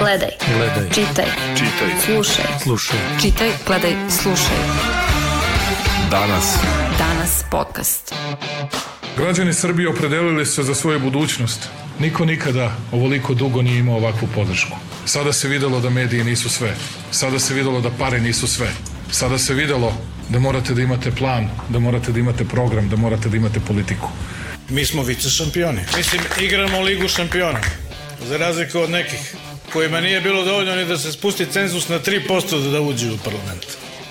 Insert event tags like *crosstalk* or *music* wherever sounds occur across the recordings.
Gledaj. Gledaj. Čitaj. Čitaj. Slušaj. Slušaj. Čitaj, gledaj, slušaj. Danas. Danas podcast. Građani Srbije opredelili se za svoju budućnost. Niko nikada ovoliko dugo nije imao ovakvu podršku. Sada se videlo da mediji nisu sve. Sada se videlo da pare nisu sve. Sada se videlo da morate da imate plan, da morate da imate program, da morate da imate politiku. Mi smo vice šampioni. Mislim, igramo ligu šampiona. Za razliku od nekih kojima nije bilo dovoljno ni da se spusti cenzus na 3% da, da uđe u parlament.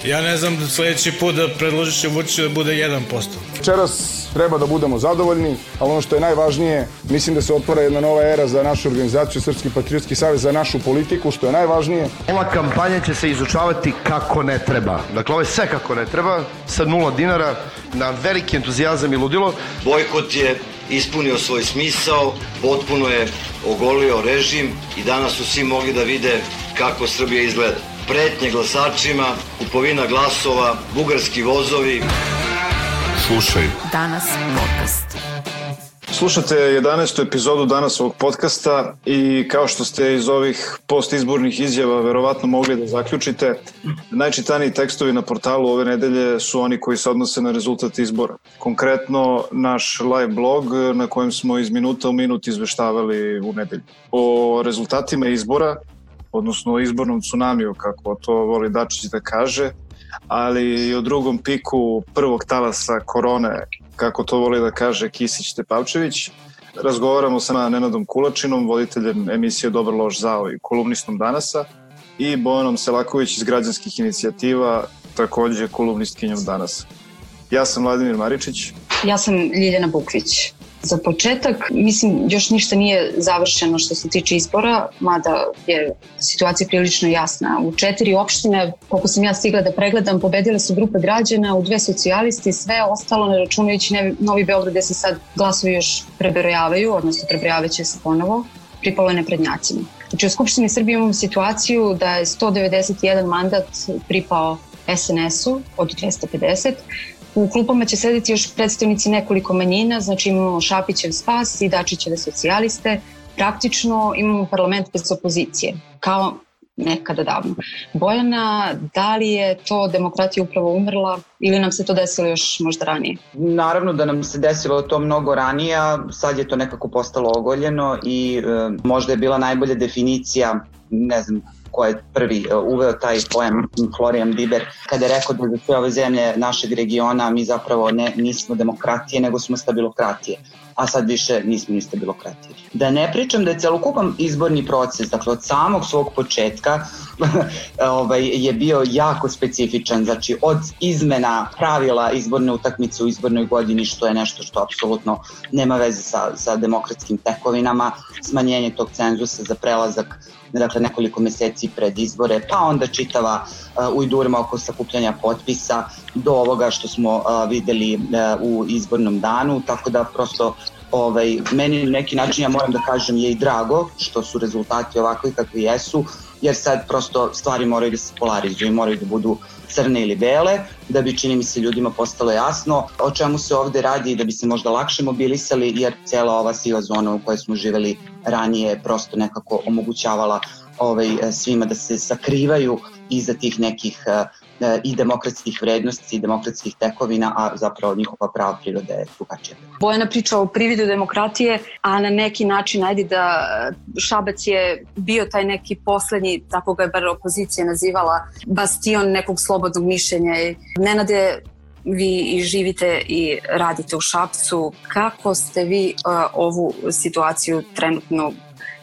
Ja ne znam da sledeći put da predložiš Vučiću da bude 1%. Večeras treba da budemo zadovoljni, ali ono što je najvažnije, mislim da se otvara jedna nova era za našu organizaciju Srpski patriotski savez, za našu politiku, što je najvažnije. Ova kampanja će se izučavati kako ne treba. Dakle, ovo je sve kako ne treba, sa nula dinara, na veliki entuzijazam i ludilo. Bojkot je ispunio svoj smisao, potpuno je ogolio režim i danas su svi mogli da vide kako Srbija izgleda. Pretnje glasačima, kupovina glasova, bugarski vozovi. Slušaj. Danas podcast. Slušate 11. epizodu danas ovog podcasta i kao što ste iz ovih postizbornih izjava verovatno mogli da zaključite, najčitaniji tekstovi na portalu ove nedelje su oni koji se odnose na rezultat izbora. Konkretno naš live blog na kojem smo iz minuta u minut izveštavali u nedelju. O rezultatima izbora, odnosno o izbornom tsunamiju, kako to voli Dačić da kaže, ali i o drugom piku prvog talasa korone, kako to voli da kaže Kisić Tepavčević. Razgovaramo sa Nenadom Kulačinom, voditeljem emisije Dobar loš zao i kolumnistom Danasa i Bojanom Selaković iz građanskih inicijativa, takođe kolumnistkinjom Danasa. Ja sam Vladimir Maričić. Ja sam Ljiljana Bukvić. Za početak, mislim, još ništa nije završeno što se tiče izbora, mada je situacija prilično jasna. U četiri opštine, koliko sam ja stigla da pregledam, pobedile su grupe građana, u dve socijalisti, sve ostalo, ne računajući Novi Beograd gde se sad glasovi još prebrojavaju, odnosno prebrojavaće se ponovo, pripalo je neprednjacima. Znači u Skupštini Srbije imamo situaciju da je 191 mandat pripao SNS-u od 250, U klupama će sedeti još predstavnici nekoliko manjina, znači imamo Šapićev spas i Dačićeve socijaliste. Praktično imamo parlament bez opozicije, kao nekada davno. Bojana, da li je to demokratija upravo umrla ili nam se to desilo još možda ranije? Naravno da nam se desilo to mnogo ranije, sad je to nekako postalo ogoljeno i e, možda je bila najbolja definicija ne znam, ko je prvi e, uveo taj pojam Florian Biber, kada je rekao da za sve ove zemlje našeg regiona mi zapravo ne, nismo demokratije, nego smo stabilokratije a sad više nismo ni stabilokratije. Da ne pričam da je celokupan izborni proces, dakle od samog svog početka *laughs* ovaj, je bio jako specifičan, znači od izmena pravila izborne utakmice u izbornoj godini, što je nešto što apsolutno nema veze sa, sa demokratskim tekovinama, smanjenje tog cenzusa za prelazak dakle nekoliko meseci pred izbore, pa onda čitava uh, ujdurma oko sakupljanja potpisa do ovoga što smo uh, videli uh, u izbornom danu, tako da prosto ovaj, meni na neki način ja moram da kažem je i drago što su rezultati ovakvi kakvi jesu, jer sad prosto stvari moraju da se polarizuju moraju da budu crne ili bele, da bi čini mi se ljudima postalo jasno o čemu se ovde radi i da bi se možda lakše mobilisali, jer cela ova siva zona u kojoj smo živeli ranije prosto nekako omogućavala ovaj, svima da se sakrivaju iza tih nekih E, i demokratskih vrednosti i demokratskih tekovina, a zapravo njihova prava priroda je drugačija. Bojana priča o prividu demokratije, a na neki način, ajde da Šabac je bio taj neki poslednji, tako ga je bar opozicija nazivala, bastion nekog slobodnog mišljenja. Nenade, vi i živite i radite u Šapcu. Kako ste vi uh, ovu situaciju trenutno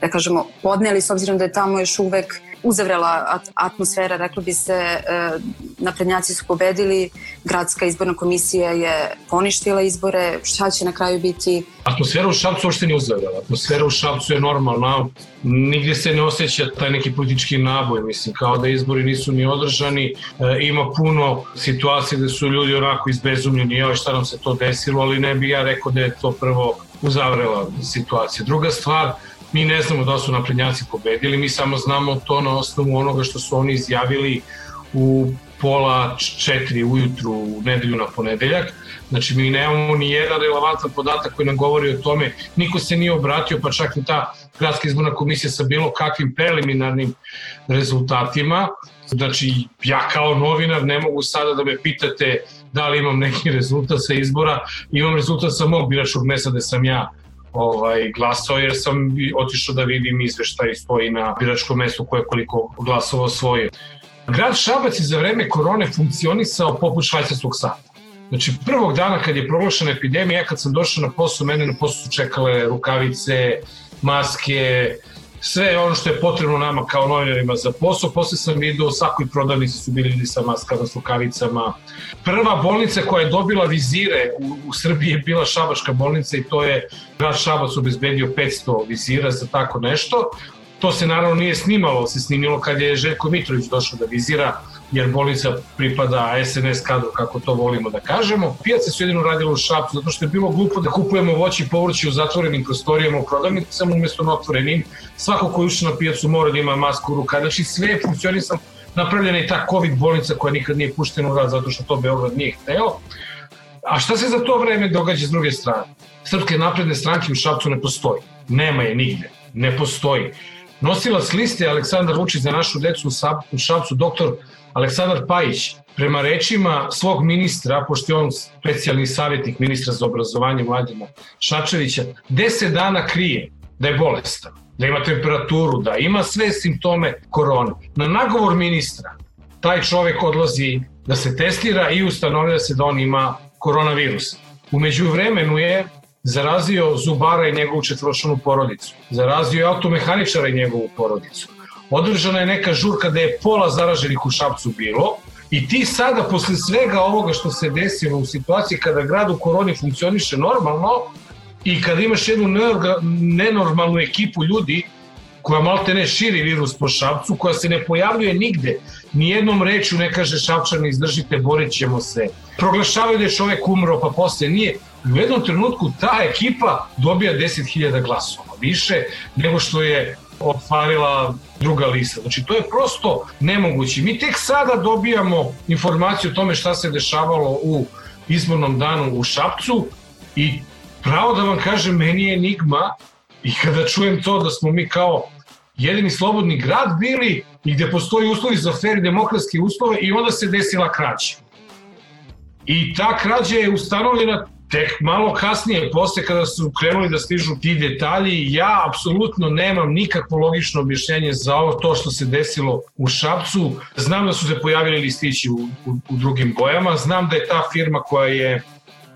da kažemo, podneli s obzirom da je tamo još uvek uzavrela atmosfera, reklo bi se, e, naprednjaci su pobedili, gradska izborna komisija je poništila izbore, šta će na kraju biti? Atmosfera u Šapcu uopšte nije uzavrela, atmosfera u Šapcu je normalna, nigdje se ne osjeća taj neki politički naboj, mislim, kao da izbori nisu ni održani, e, ima puno situacije gde su ljudi onako izbezumljeni, evo šta nam se to desilo, ali ne bi ja rekao da je to prvo uzavrela situacija. Druga stvar, Mi ne znamo da su naprednjaci pobedili, mi samo znamo to na osnovu onoga što su oni izjavili u pola četiri ujutru u nedelju na ponedeljak. Znači mi nemamo ni jedan relevantan podatak koji nam govori o tome. Niko se nije obratio, pa čak i ta gradska izborna komisija sa bilo kakvim preliminarnim rezultatima. Znači ja kao novinar ne mogu sada da me pitate da li imam neki rezultat sa izbora. Imam rezultat sa mog biračkog mesta gde sam ja ovaj, glasao jer sam otišao da vidim izveštaj stoji na biračkom mestu koje koliko glasova osvojio. Grad Šabac je za vreme korone funkcionisao poput švajcarskog sata. Znači, prvog dana kad je proglašena epidemija, ja kad sam došao na posao, mene na posao su čekale rukavice, maske, sve ono što je potrebno nama kao novinarima za posao. Posle sam vidio u svakoj prodavnici su bili ljudi sa maskama, s rukavicama. Prva bolnica koja je dobila vizire u, u Srbiji je bila Šabačka bolnica i to je grad Šabac obezbedio 500 vizira za tako nešto. To se naravno nije snimalo, se snimilo kad je Željko Mitrović došao da vizira, jer bolnica pripada SNS kadru, kako to volimo da kažemo. Pijace su jedino radile u Šapcu, zato što je bilo glupo da kupujemo voće i povrće u zatvorenim prostorijama u prodavnicama umesto na otvorenim. Svako ko ušao na pijacu mora da ima masku u ruka. Znači sve je funkcionisalo. Napravljena je ta COVID bolnica koja nikad nije puštena u rad zato što to Beograd nije hteo. A šta se za to vreme događa s druge strane? Srpske napredne stranke u Šapcu ne postoji. Nema je nigde. Ne postoji. Nosilac liste Aleksandar Vučić za našu decu u Šapcu, doktor Aleksandar Pajić, prema rečima svog ministra, pošto je on specijalni savjetnik ministra za obrazovanje Mladina Šačevića, 10 dana krije da je bolestan, da ima temperaturu, da ima sve simptome korone. Na nagovor ministra taj čovek odlazi da se testira i ustanovlja se da on ima koronavirus. Umeđu vremenu je zarazio zubara i njegovu četvročlanu porodicu. Zarazio je automehaničara i njegovu porodicu. Održana je neka žurka da je pola zaraženih u Šapcu bilo i ti sada posle svega ovoga što se desilo u situaciji kada grad u koroni funkcioniše normalno i kada imaš jednu nenormalnu ekipu ljudi koja malte ne širi virus po Šapcu, koja se ne pojavljuje nigde, nijednom reču ne kaže Šapčani izdržite, borit ćemo se. Proglašavaju da je čovek umro, pa posle nije u jednom trenutku ta ekipa dobija 10.000 glasova, više nego što je otvarila druga lista. Znači, to je prosto nemoguće. Mi tek sada dobijamo informaciju o tome šta se dešavalo u izbornom danu u Šapcu i pravo da vam kažem, meni je enigma i kada čujem to da smo mi kao jedini slobodni grad bili i gde postoji uslovi za fair demokratske uslove i onda se desila krađa. I ta krađa je ustanovljena tek malo kasnije, posle kada su krenuli da stižu ti detalji, ja apsolutno nemam nikakvo logično objašnjenje za ovo to što se desilo u Šapcu. Znam da su se pojavili listići u, u, u drugim bojama, znam da je ta firma koja je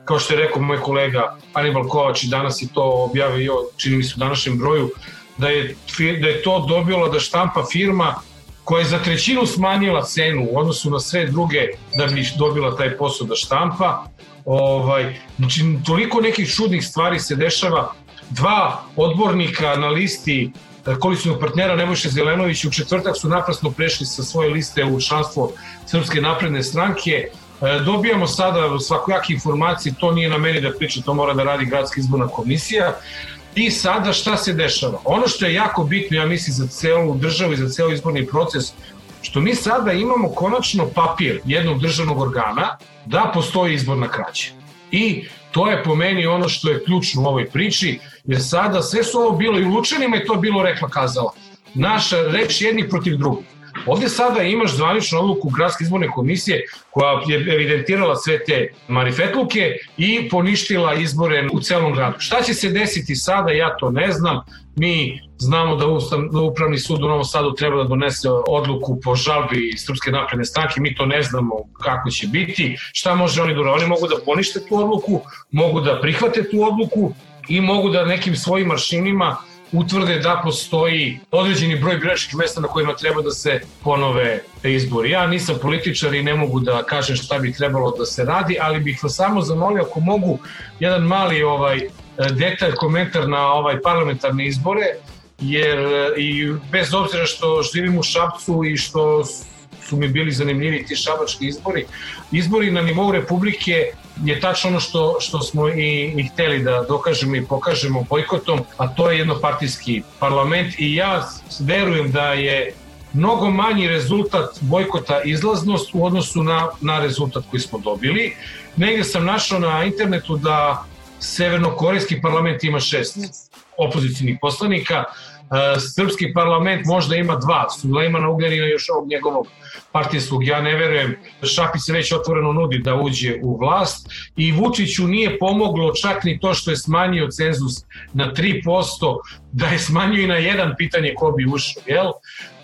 kao što je rekao moj kolega Anibal Kovač i danas je to objavio, čini mi se u današnjem broju, da je, da je to dobilo da štampa firma koja je za trećinu smanjila cenu u odnosu na sve druge da bi dobila taj posao da štampa. Ovaj, znači, toliko nekih čudnih stvari se dešava. Dva odbornika na listi eh, koalicijnog partnera Nebojše Zelenović u četvrtak su naprasno prešli sa svoje liste u članstvo Srpske napredne stranke. Eh, dobijamo sada svakojake informacije, to nije na meni da priča, to mora da radi gradska izborna komisija. I sada šta se dešava? Ono što je jako bitno, ja mislim, za celu državu i za ceo izborni proces, što mi sada imamo konačno papir jednog državnog organa da postoji izborna krađa. I to je po meni ono što je ključno u ovoj priči, jer sada sve su ovo bilo i u Lučanima to bilo rekla kazala. Naša reč jednih protiv drugih. Ovde sada imaš zvaničnu odluku Gradske izborne komisije koja je evidentirala sve te marifetluke i poništila izbore u celom gradu. Šta će se desiti sada, ja to ne znam. Mi znamo da, da Upravni sud u Novom Sadu treba da donese odluku po žalbi Srpske napredne stranke, mi to ne znamo kako će biti. Šta može oni da Oni mogu da ponište tu odluku, mogu da prihvate tu odluku i mogu da nekim svojim maršinima utvrde da postoji određeni broj biračkih mesta na kojima treba da se ponove izbori. Ja nisam političar i ne mogu da kažem šta bi trebalo da se radi, ali bih vas samo zamolio ako mogu jedan mali ovaj detalj, komentar na ovaj parlamentarne izbore, jer i bez obzira što živim u Šapcu i što su mi bili zanimljivi ti šabački izbori. Izbori na nivou Republike je tačno ono što, što smo i, i hteli da dokažemo i pokažemo bojkotom, a to je jednopartijski parlament i ja verujem da je mnogo manji rezultat bojkota izlaznost u odnosu na, na rezultat koji smo dobili. Negde sam našao na internetu da Severnokorejski parlament ima šest opozicijnih poslanika, srpski parlament možda ima dva, Sulejmana Ugljanina još ovog njegovog partijskog, ja ne verujem, Šapi se već otvoreno nudi da uđe u vlast i Vučiću nije pomoglo čak ni to što je smanjio cenzus na 3%, da je smanjio i na jedan pitanje ko bi ušao, jel?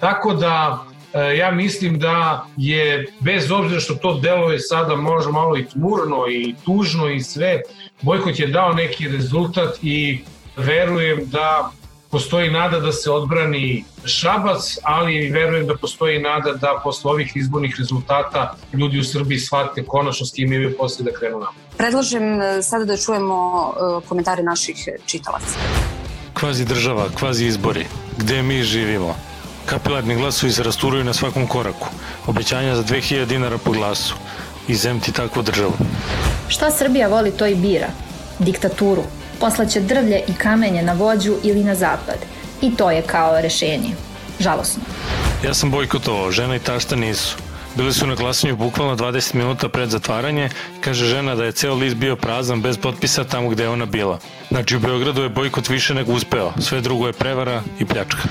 Tako da e, ja mislim da je, bez obzira što to deluje sada možda malo i tmurno i tužno i sve, Bojkot je dao neki rezultat i verujem da postoji nada da se odbrani Šabac, ali verujem da postoji nada da posle ovih izbornih rezultata ljudi u Srbiji shvate konačno s kim imaju posle da krenu nam. Predlažem e, sada da čujemo e, komentare naših čitalaca. Kvazi država, kvazi izbori, gde mi živimo. Kapilarni glasovi se rasturaju na svakom koraku. Obećanja za 2000 dinara po glasu. I zemti takvu državu. Šta Srbija voli to i bira? Diktaturu, Poslaće drvlje i kamenje na vođu ili na zapad. I to je kao rešenje. Žalosno. Ja sam bojkotovao, žena i tašta nisu. Bili su na glasanju bukvalno 20 minuta pred zatvaranje. Kaže žena da je ceo list bio prazan bez potpisa tamo gde je ona bila. Znači u Beogradu je bojkot više nego uspeo. Sve drugo je prevara i pljačka.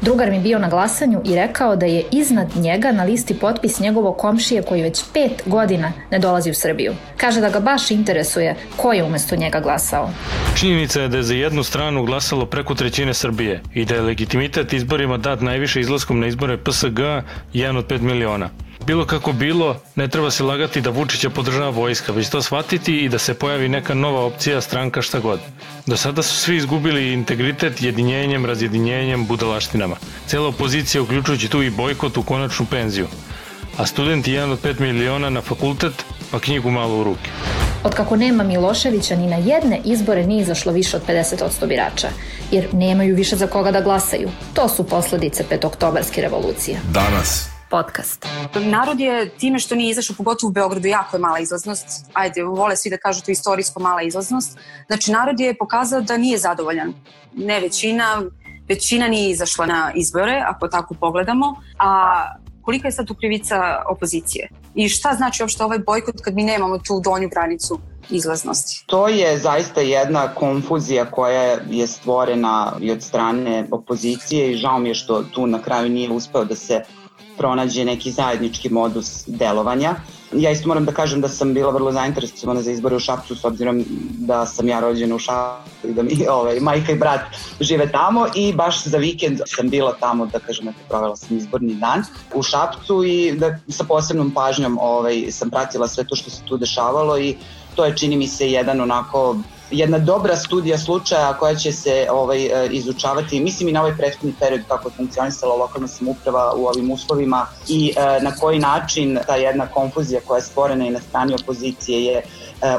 Drugar mi bio na glasanju i rekao da je iznad njega na listi potpis njegovog komšije koji već pet godina ne dolazi u Srbiju. Kaže da ga baš interesuje ko je umesto njega glasao. Činjenica je da je za jednu stranu glasalo preko trećine Srbije i da je legitimitet izborima dat najviše izlaskom na izbore PSG 1 od 5 miliona. Bilo kako bilo, ne treba se lagati da Vučića podržava vojska, već to shvatiti i da se pojavi neka nova opcija, stranka, šta god. Do sada su svi izgubili integritet jedinjenjem, razjedinjenjem, budalaštinama. Cela opozicija, uključujući tu i bojkot u konačnu penziju. A studenti jedan od 5 miliona na fakultet, pa knjigu malo u ruke. Od kako nema Miloševića ni na jedne izbore nije izašlo više od 50% birača, jer nemaju više za koga da glasaju. To su posledice petoktobarske revolucije. Danas podcast. Narod je time što nije izašao, pogotovo u Beogradu, jako je mala izlaznost. Ajde, vole svi da kažu to istorijsko mala izlaznost. Znači, narod je pokazao da nije zadovoljan. Ne većina, većina nije izašla na izbore, ako tako pogledamo. A kolika je sad tu krivica opozicije? I šta znači uopšte ovaj bojkot kad mi nemamo tu donju granicu izlaznosti? To je zaista jedna konfuzija koja je stvorena i od strane opozicije i žao mi je što tu na kraju nije uspeo da se pronađe neki zajednički modus delovanja. Ja isto moram da kažem da sam bila vrlo zainteresovana za izbore u Šapcu s obzirom da sam ja rođena u Šapcu i da mi ovaj, majka i brat žive tamo i baš za vikend sam bila tamo, da kažem, eto, provela sam izborni dan u Šapcu i da sa posebnom pažnjom ovaj, sam pratila sve to što se tu dešavalo i to je čini mi se jedan onako jedna dobra studija slučaja koja će se ovaj, e, izučavati, mislim i na ovaj prethodni period kako je funkcionisala lokalna samuprava u ovim uslovima i e, na koji način ta jedna konfuzija koja je stvorena i na strani opozicije je e,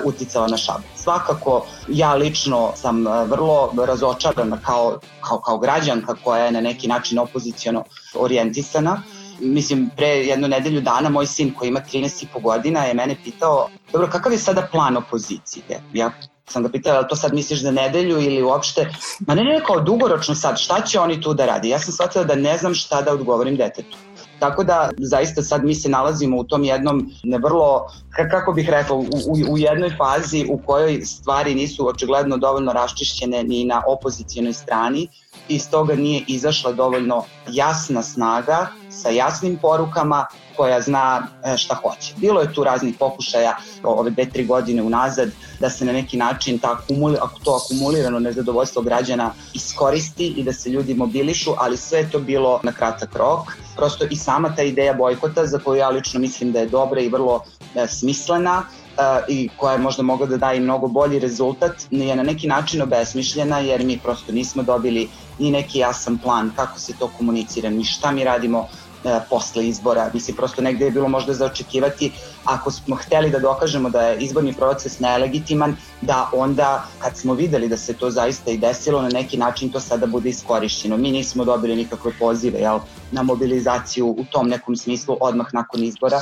uticala na šabac. Svakako ja lično sam vrlo razočarana kao, kao, kao građanka koja je na neki način opozicijono orijentisana mislim, pre jednu nedelju dana moj sin koji ima 13 i po godina je mene pitao, dobro, kakav je sada plan opozicije? Ja sam ga pitala, to sad misliš za nedelju ili uopšte, ma ne, ne, kao dugoročno sad, šta će oni tu da radi? Ja sam shvatila da ne znam šta da odgovorim detetu. Tako da zaista sad mi se nalazimo u tom jednom ne vrlo, kako bih rekao, u, u jednoj fazi u kojoj stvari nisu očigledno dovoljno raščišćene ni na opozicijonoj strani i stoga nije izašla dovoljno jasna snaga sa jasnim porukama koja zna e, šta hoće. Bilo je tu raznih pokušaja ove dve, tri godine unazad da se na neki način ta akumuli, to akumulirano nezadovoljstvo građana iskoristi i da se ljudi mobilišu, ali sve to bilo na kratak rok. Prosto i sama ta ideja bojkota za koju ja lično mislim da je dobra i vrlo e, smislena, uh, i koja je možda mogla da daje mnogo bolji rezultat, je na neki način obesmišljena jer mi prosto nismo dobili ni neki jasan plan kako se to komunicira, ni šta mi radimo E, posle izbora. Mislim, prosto negde je bilo možda za očekivati ako smo hteli da dokažemo da je izborni proces nelegitiman, da onda kad smo videli da se to zaista i desilo, na neki način to sada bude iskorišćeno. Mi nismo dobili nikakve pozive jel, na mobilizaciju u tom nekom smislu odmah nakon izbora,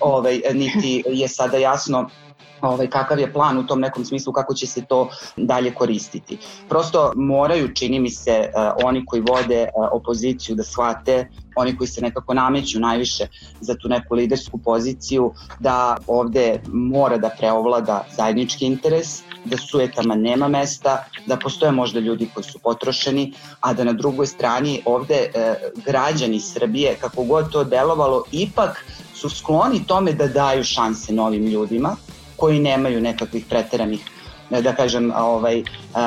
ovaj, niti je sada jasno ovaj, kakav je plan u tom nekom smislu, kako će se to dalje koristiti. Prosto moraju, čini mi se, uh, oni koji vode uh, opoziciju da shvate, oni koji se nekako nameću najviše za tu neku lidersku poziciju, da ovde mora da preovlada zajednički interes, da sujetama nema mesta, da postoje možda ljudi koji su potrošeni, a da na drugoj strani ovde e, građani Srbije, kako god to delovalo, ipak su skloni tome da daju šanse novim ljudima koji nemaju nekakvih preteranih da kažem, ovaj,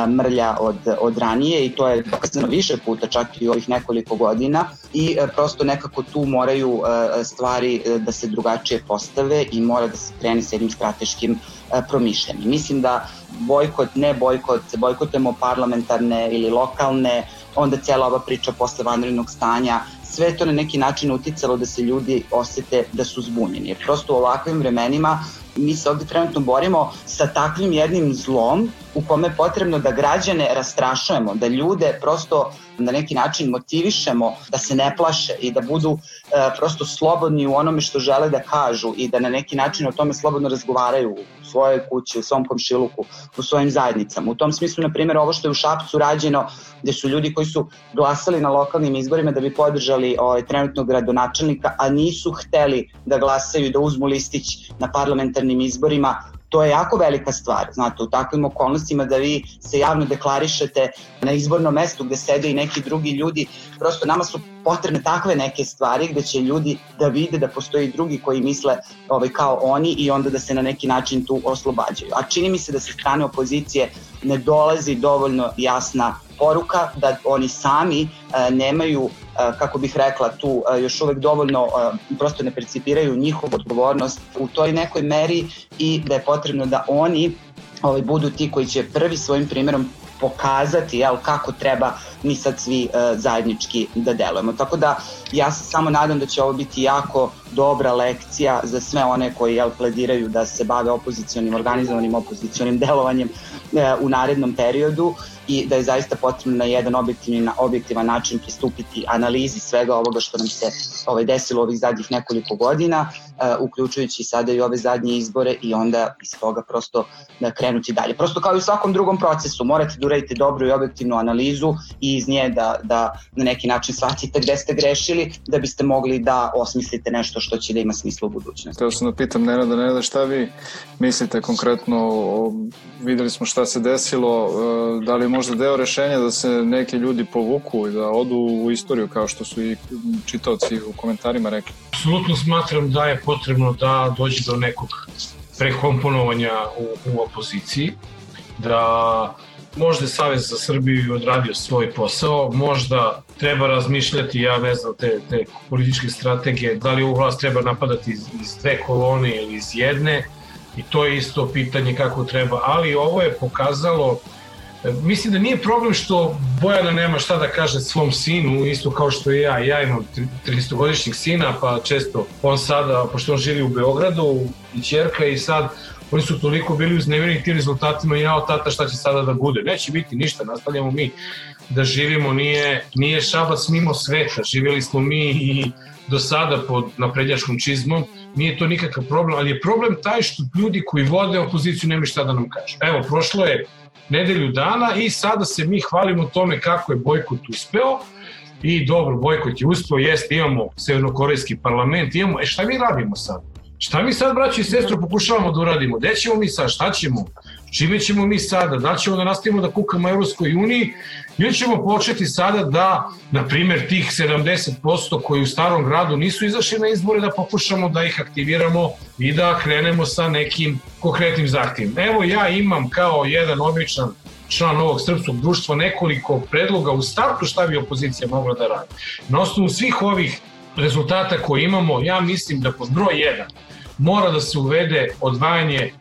mrlja od, od ranije i to je dokazano više puta, čak i ovih nekoliko godina i e, prosto nekako tu moraju e, stvari e, da se drugačije postave i mora da se krene s jednim strateškim promišljanjem. Mislim da bojkot, ne bojkot, bojkotujemo parlamentarne ili lokalne, onda cijela ova priča posle vanrednog stanja, sve to na neki način uticalo da se ljudi osete da su zbunjeni. Jer prosto u ovakvim vremenima mi se ovde trenutno borimo sa takvim jednim zlom u kome je potrebno da građane rastrašujemo, da ljude prosto na neki način motivišemo da se ne plaše i da budu e, prosto slobodni u onome što žele da kažu i da na neki način o tome slobodno razgovaraju svojoj kući, u svom komšiluku, u svojim zajednicama. U tom smislu, na primjer, ovo što je u Šapcu rađeno, gde su ljudi koji su glasali na lokalnim izborima da bi podržali ovaj, trenutnog gradonačelnika, a nisu hteli da glasaju da uzmu listić na parlamentarnim izborima, to je jako velika stvar, znate, u takvim okolnostima da vi se javno deklarišete na izbornom mestu gde sede i neki drugi ljudi, prosto nama su potrebne takve neke stvari gde će ljudi da vide da postoji drugi koji misle ovaj, kao oni i onda da se na neki način tu oslobađaju. A čini mi se da sa strane opozicije ne dolazi dovoljno jasna poruka da oni sami e, nemaju kako bih rekla, tu još uvek dovoljno prosto ne percipiraju njihovu odgovornost u toj nekoj meri i da je potrebno da oni ovaj, budu ti koji će prvi svojim primjerom pokazati jel, kako treba mi sad svi uh, zajednički da delujemo. Tako da ja se samo nadam da će ovo biti jako dobra lekcija za sve one koji jel, plediraju da se bave opozicijonim, organizovanim opozicijonim delovanjem uh, u narednom periodu i da je zaista potrebno na jedan objektivni, objektivan način pristupiti analizi svega ovoga što nam se ovaj, desilo ovih zadnjih nekoliko godina, uh, uključujući sada i ove zadnje izbore i onda iz toga prosto da krenuti dalje. Prosto kao i u svakom drugom procesu, morate da uradite dobru i objektivnu analizu i iz nje da, da na neki način shvatite gde ste grešili, da biste mogli da osmislite nešto što će da ima smisla u budućnosti. Teo sam da pitam Nenada, Nenada, šta vi mislite konkretno, o, videli smo šta se desilo, e, da li možda deo rešenja da se neki ljudi povuku i da odu u istoriju kao što su i čitaoci u komentarima rekli? Apsolutno smatram da je potrebno da dođe do nekog prekomponovanja u, u opoziciji, da možda je Savez za Srbiju odradio svoj posao, možda treba razmišljati, ja ne znam, te, te političke strategije, da li ovu vlast treba napadati iz, iz dve kolone ili iz jedne, i to je isto pitanje kako treba, ali ovo je pokazalo Mislim da nije problem što Bojana nema šta da kaže svom sinu, isto kao što i ja. Ja imam 30-godišnjeg sina, pa često on sada, pošto on živi u Beogradu, i čerka i sad oni su toliko bili uznemireni tim rezultatima i ja od tata šta će sada da bude. Neće biti ništa, nastavljamo mi da živimo, nije, nije šabac mimo sveta, živjeli smo mi i do sada pod naprednjačkom čizmom, nije to nikakav problem, ali je problem taj što ljudi koji vode opoziciju nemaju šta da nam kaže. Evo, prošlo je nedelju dana i sada se mi hvalimo tome kako je bojkot uspeo i dobro, bojkot je uspeo, jeste, imamo severnokorejski parlament, imamo, e šta mi radimo sad? Šta mi sad, braći i sestro, pokušavamo da uradimo? Gde ćemo mi sad? Šta ćemo? Čime ćemo mi sada? Da ćemo da nastavimo da kukamo Evropskoj uniji ili ćemo početi sada da, na primjer, tih 70% koji u starom gradu nisu izašli na izbore, da pokušamo da ih aktiviramo i da krenemo sa nekim konkretnim zahtjevima. Evo ja imam kao jedan običan član ovog srpskog društva nekoliko predloga u startu šta bi opozicija mogla da radi. Na osnovu svih ovih rezultata koje imamo, ja mislim da pod broj 1 mora da se uvede odvajanje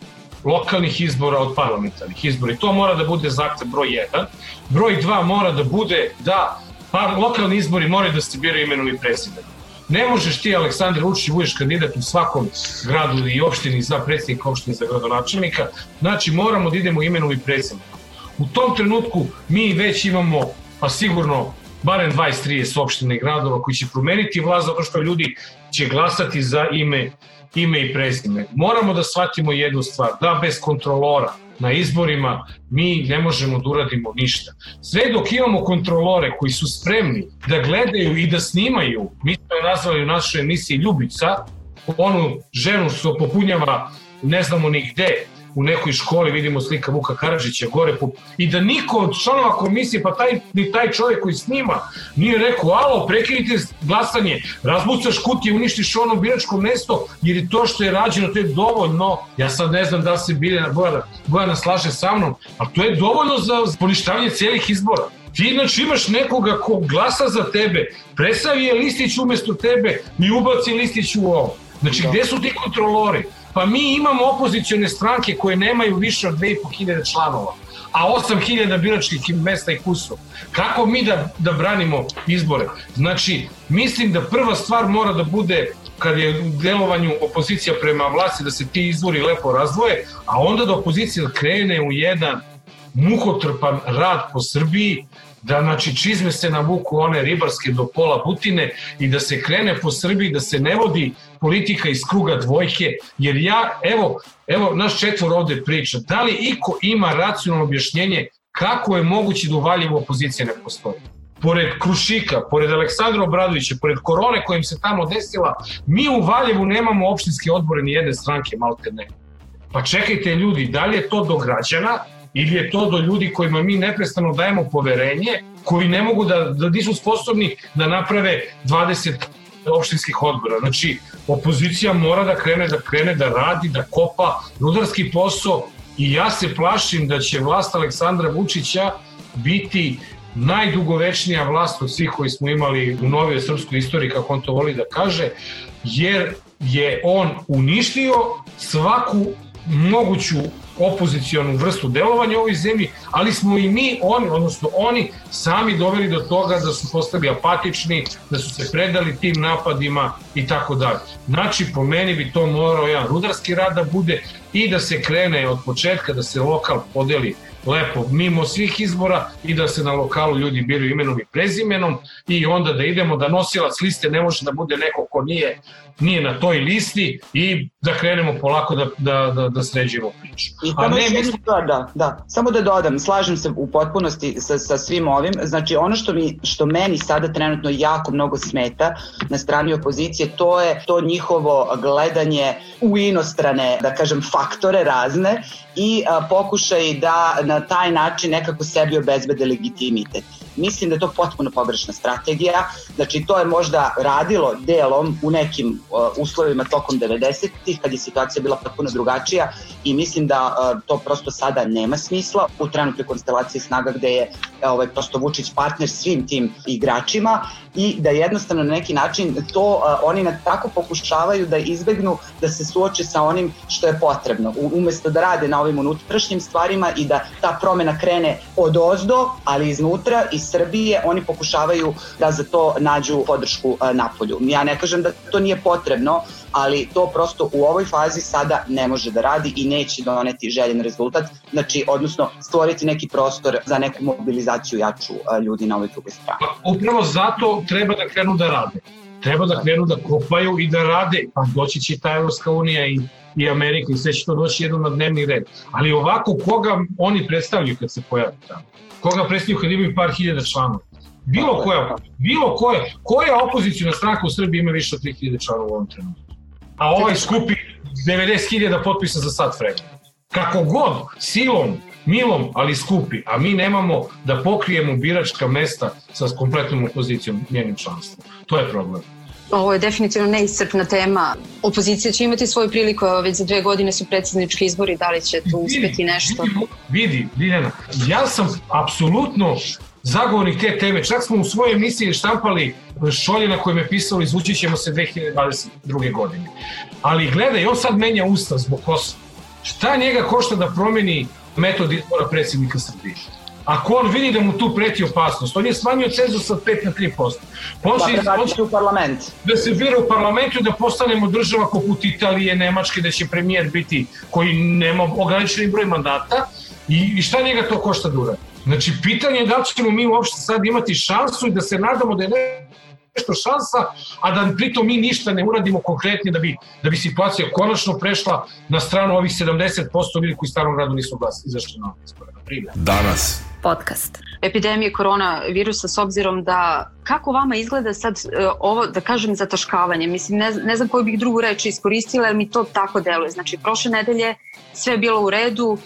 lokalnih izbora od parlamentarnih izbora i to mora da bude zahtev broj 1. Broj 2 mora da bude da par, lokalni izbori moraju da se biraju imenom i prezimenom. Ne možeš ti, Aleksandar Vučić, budeš kandidat u svakom gradu i opštini za predsjednika opštine za gradonačelnika, znači moramo da idemo imenom i prezimenom. U tom trenutku mi već imamo, pa sigurno barem 20-30 opština i gradova koji će promeniti vlast zato što ljudi će glasati za ime, ime i prezime. Moramo da shvatimo jednu stvar, da bez kontrolora na izborima mi ne možemo da uradimo ništa. Sve dok imamo kontrolore koji su spremni da gledaju i da snimaju, mi smo je nazvali u našoj emisiji Ljubica, onu ženu što popunjava ne znamo ni gde, u nekoj školi vidimo slika Vuka Karadžića gore po, i da niko od članova komisije pa taj, ni taj čovjek koji snima nije rekao alo prekinite glasanje razbucaš kutije uništiš ono biračko mesto jer je to što je rađeno to je dovoljno. Ja sad ne znam da se Biljana Bojana, Bojana slaže sa mnom ali to je dovoljno za poništavanje celih izbora. Ti znači imaš nekoga ko glasa za tebe presavi je listić umesto tebe i ubaci listić u ovo. Znači da. gde su ti kontrolori Pa mi imamo opozicione stranke koje nemaju više od 2500 članova, a 8000 biračkih mesta i kusov. Kako mi da, da branimo izbore? Znači, mislim da prva stvar mora da bude kad je u delovanju opozicija prema vlasti da se ti izbori lepo razdvoje, a onda da opozicija krene u jedan muhotrpan rad po Srbiji, da znači čizme se navuku one ribarske do pola butine i da se krene po Srbiji, da se ne vodi politika iz kruga dvojke, jer ja, evo, evo naš četvor ovde priča, da li iko ima racionalno objašnjenje kako je moguće da u Valjevu opozicija ne postoji? pored Krušika, pored Aleksandra Obradovića, pored korone kojim se tamo desila, mi u Valjevu nemamo opštinske odbore ni jedne stranke, malte ne. Pa čekajte ljudi, da li je to do građana ili je to do ljudi kojima mi neprestano dajemo poverenje, koji ne mogu da, da nisu sposobni da naprave 20 opštinskih odbora. Znači, opozicija mora da krene, da krene, da radi, da kopa rudarski posao i ja se plašim da će vlast Aleksandra Vučića biti najdugovečnija vlast od svih koji smo imali u novoj srpskoj istoriji, kako on to voli da kaže, jer je on uništio svaku moguću opozicionu vrstu delovanja u ovoj zemlji, ali smo i mi, oni, odnosno oni, sami doveli do toga da su postali apatični, da su se predali tim napadima i tako dalje. Znači, po meni bi to morao jedan rudarski rad da bude i da se krene od početka, da se lokal podeli lepo mimo svih izbora i da se na lokalu ljudi biraju imenom i prezimenom i onda da idemo da nosilac liste ne može da bude neko ko nije nije na toj listi i da krenemo polako da, da, da, da sređemo priču. I A ne, mislim... da, da, samo da dodam, slažem se u potpunosti sa, sa svim ovim, znači ono što, mi, što meni sada trenutno jako mnogo smeta na strani opozicije, to je to njihovo gledanje u inostrane, da kažem, faktore razne i a, pokušaj da na taj način nekako sebi obezbede legitimitet. Mislim da je to potpuno pogrešna strategija, znači to je možda radilo delom u nekim uh, uslovima tokom 90-ih kad je situacija bila potpuno drugačija i mislim da uh, to prosto sada nema smisla u trenutnoj konstelaciji snaga gde je uh, ovaj, prosto Vučić partner svim tim igračima i da jednostavno na neki način to uh, oni na tako pokušavaju da izbegnu da se suoče sa onim što je potrebno. U, umesto da rade na ovim unutrašnjim stvarima i da ta promena krene od ozdo, ali iznutra iz Srbije oni pokušavaju da za to nađu podršku uh, napolju. Ja ne kažem da to nije potrebno, ali to prosto u ovoj fazi sada ne može da radi i neće doneti željen rezultat, znači odnosno stvoriti neki prostor za neku mobilizaciju jaču ljudi na ovoj drugoj strani. Pa, upravo zato treba da krenu da rade. Treba da krenu da kopaju i da rade, pa doći će ta Evropska unija i i Amerika i sve će to doći jednom na dnevni red. Ali ovako, koga oni predstavljaju kad se pojave tamo? Koga predstavljaju kad imaju par hiljada članova? Bilo koja, bilo koja, koja opozicijna stranka u Srbiji ima više od 3000 članova u ovom trenutku? A ovaj skupi 90.000 potpisa za sat vremena. Kako god, silom, milom, ali skupi, a mi nemamo da pokrijemo biračka mesta sa kompletnom opozicijom njenim članstvom. To je problem. Ovo je definitivno neiscrpna tema. Opozicija će imati svoju priliku, već za dve godine su predsjednički izbori, da li će tu uspeti nešto? Vidi, vidi Diljana, ja sam apsolutno zagovornik te teme. Čak smo u svojoj emisiji štampali šolje na kojem je pisalo izvučit ćemo se 2022. godine. Ali gledaj, on sad menja ustav zbog Kosova. Šta njega košta da promeni metod izbora predsjednika Srbije? Ako on vidi da mu tu preti opasnost, on je smanjio cenzus od 5 na 3%. Pa on da se, u parlament. Da se bira u parlamentu da postanemo država poput Italije, Nemačke, da će premijer biti koji nema ograničeni broj mandata i, i šta njega to košta da uradi? Znači, pitanje je da li ćemo mi uopšte sad imati šansu i da se nadamo da je nešto šansa, a da pritom mi ništa ne uradimo konkretnije da bi, da bi situacija konačno prešla na stranu ovih 70% ljudi koji starom gradu nisu glas, izašli na izbore, na primjer. Danas. Podcast. epidemije koronavirusa s obzirom da kako vama izgleda sad e, ovo da kažem zataškavanje mislim ne, ne znam koju bih drugu reč iskoristila jer mi to tako deluje znači prošle nedelje sve je bilo u redu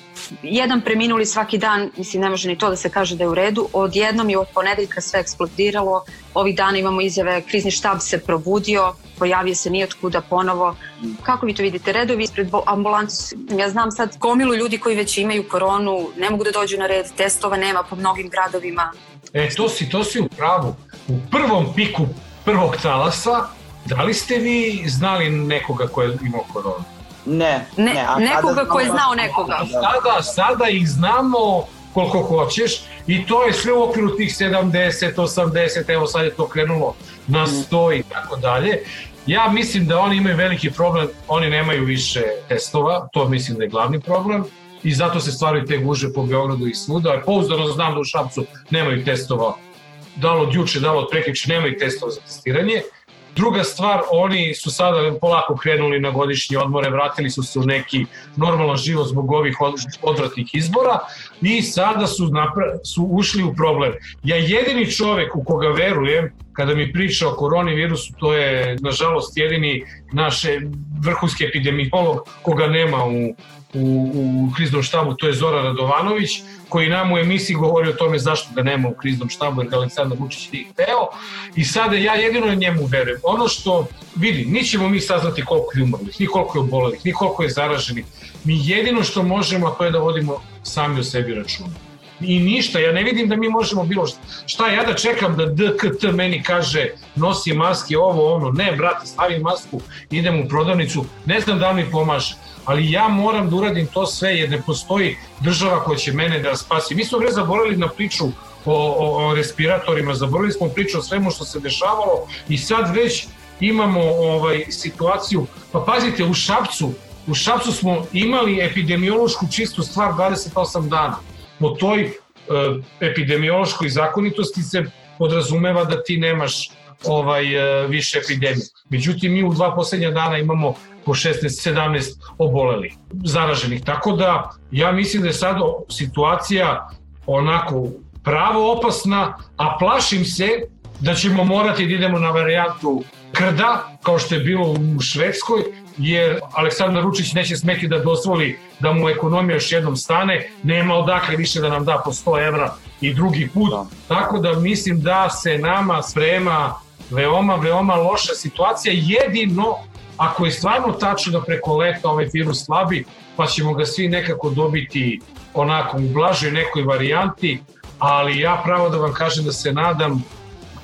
jedan preminuli svaki dan mislim ne može ni to da se kaže da je u redu odjednom je od ponedeljka sve eksplodiralo ovih dana imamo izjave krizni štab se probudio pojavio se nijotkuda ponovo. Kako vi to vidite? Redovi ispred ambulanci, ja znam sad gomilu ljudi koji već imaju koronu, ne mogu da dođu na red, testova nema po mnogim gradovima. E, to si, to si u pravu. U prvom piku prvog talasa, da li ste vi znali nekoga ko je imao koronu? Ne, ne, ne a nekoga ko je znao nekoga. Sada, sada ih znamo koliko hoćeš i to je sve u okviru tih 70, 80, evo sad je to krenulo na 100 i tako dalje. Ja mislim da oni imaju veliki problem, oni nemaju više testova, to mislim da je glavni problem i zato se stvaraju te guže po Beogradu i svuda. Pouzdano znam da u Šapcu nemaju testova, da li od juče, da li od prekriče, nemaju testova za testiranje. Druga stvar, oni su sada polako krenuli na godišnje odmore, vratili su se u neki normalan život zbog ovih odvratnih izbora i sada su, napra su ušli u problem. Ja jedini čovek u koga verujem kada mi priča o koronavirusu, to je nažalost jedini naš vrhunski epidemiolog koga nema u, u, u kriznom štabu, to je Zora Radovanović, koji nam u emisiji govori o tome zašto ga nema u kriznom štabu, jer ga Aleksandar Vučić nije hteo. I sada ja jedino njemu verujem. Ono što vidi, nićemo mi saznati koliko je umrlih, ni koliko je obolelih, ni koliko je zaraženih. Mi jedino što možemo, a to je da vodimo sami o sebi računa. I ništa, ja ne vidim da mi možemo bilo šta. Šta ja da čekam da DKT meni kaže nosi maske, ovo, ono. Ne, brate, stavim masku, idem u prodavnicu, ne znam da mi pomaže ali ja moram da uradim to sve jer ne postoji država koja će mene da spasi. Mi smo već zaboravili na priču o, o, o respiratorima, zaboravili smo priču o svemu što se dešavalo i sad već imamo ovaj situaciju, pa pazite u Šapcu, u Šapcu smo imali epidemiološku čistu stvar 28 dana. Po toj e, epidemiološkoj zakonitosti se podrazumeva da ti nemaš ovaj e, više epidemije. Međutim, mi u dva poslednja dana imamo po 16-17 obolelih, zaraženih. Tako da ja mislim da je sad situacija onako pravo opasna, a plašim se da ćemo morati da idemo na varijantu krda, kao što je bilo u Švedskoj, jer Aleksandar Ručić neće smeti da dozvoli da mu ekonomija još jednom stane, nema odakle više da nam da po 100 evra i drugi put. Da. Tako da mislim da se nama sprema veoma, veoma loša situacija, jedino ako je stvarno tačno da preko leta ovaj virus slabi, pa ćemo ga svi nekako dobiti onako u blažoj nekoj varijanti, ali ja pravo da vam kažem da se nadam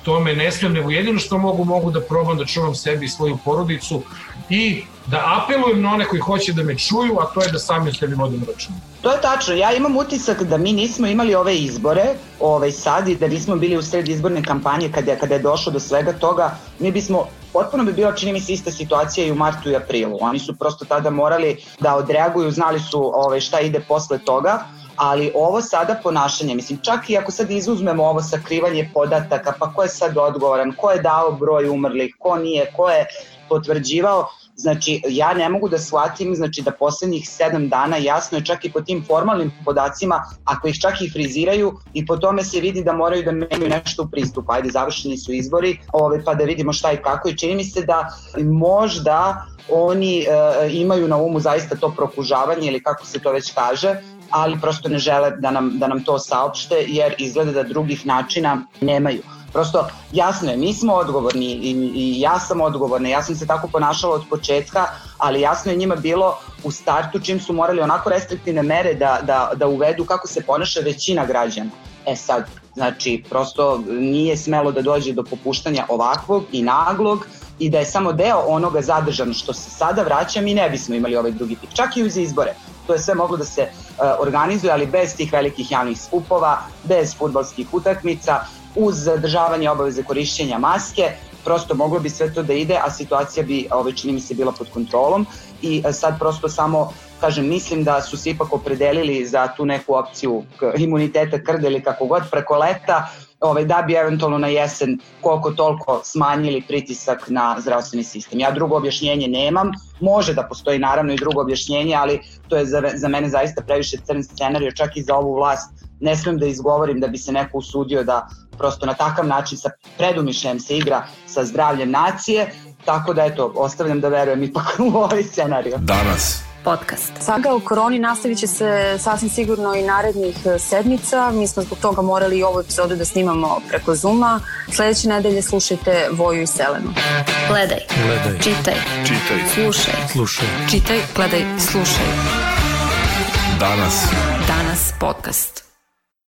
tome ne smijem, nego jedino što mogu, mogu da probam da čuvam sebi i svoju porodicu i da apelujem na one koji hoće da me čuju, a to je da sami sebi vodim račun. To je tačno. Ja imam utisak da mi nismo imali ove izbore ovaj sad i da nismo bili u sred izborne kampanje kada, kada je došlo do svega toga, mi bismo potpuno bi bila čini mi se ista situacija i u martu i aprilu. Oni su prosto tada morali da odreaguju, znali su ovaj, šta ide posle toga, ali ovo sada ponašanje, mislim, čak i ako sad izuzmemo ovo sakrivanje podataka, pa ko je sad odgovoran, ko je dao broj umrlih, ko nije, ko je potvrđivao, Znači, ja ne mogu da shvatim znači, da poslednjih sedam dana jasno je čak i po tim formalnim podacima, ako ih čak i friziraju i po tome se vidi da moraju da menjaju nešto u pristupu. Ajde, završeni su izbori, ove, pa da vidimo šta i kako i čini mi se da možda oni e, imaju na umu zaista to prokužavanje ili kako se to već kaže, ali prosto ne žele da nam, da nam to saopšte jer izgleda da drugih načina nemaju. Prosto jasno je, mi smo odgovorni i, i ja sam odgovorna, ja sam se tako ponašala od početka, ali jasno je njima bilo u startu čim su morali onako restriktivne mere da, da, da uvedu kako se ponaša većina građana. E sad, znači, prosto nije smelo da dođe do popuštanja ovakvog i naglog i da je samo deo onoga zadržano što se sada vraća, mi ne bismo imali ovaj drugi pik. Čak i uz izbore. To je sve moglo da se uh, organizuje, ali bez tih velikih javnih skupova, bez futbalskih utakmica, uz zadržavanje obaveze korišćenja maske, prosto moglo bi sve to da ide, a situacija bi, ove, čini mi se, bila pod kontrolom. I e, sad prosto samo kažem, mislim da su se ipak opredelili za tu neku opciju imuniteta krde ili kako god preko leta, ovaj, da bi eventualno na jesen koliko toliko smanjili pritisak na zdravstveni sistem. Ja drugo objašnjenje nemam, može da postoji naravno i drugo objašnjenje, ali to je za, za mene zaista previše crn scenario, čak i za ovu vlast ne smem da izgovorim da bi se neko usudio da prosto na takav način sa predumišljajem se igra sa zdravljem nacije, tako da eto, ostavljam da verujem ipak u ovaj scenariju. Danas podcast. Saga o koroni nastavit će se sasvim sigurno i narednih e, sedmica. Mi smo zbog toga morali i ovu epizodu da snimamo preko Zuma. Sledeće nedelje slušajte Voju i Selenu. Gledaj. Gledaj. Čitaj. Čitaj. Slušaj. Slušaj. Čitaj, gledaj, slušaj. Danas. Danas podcast.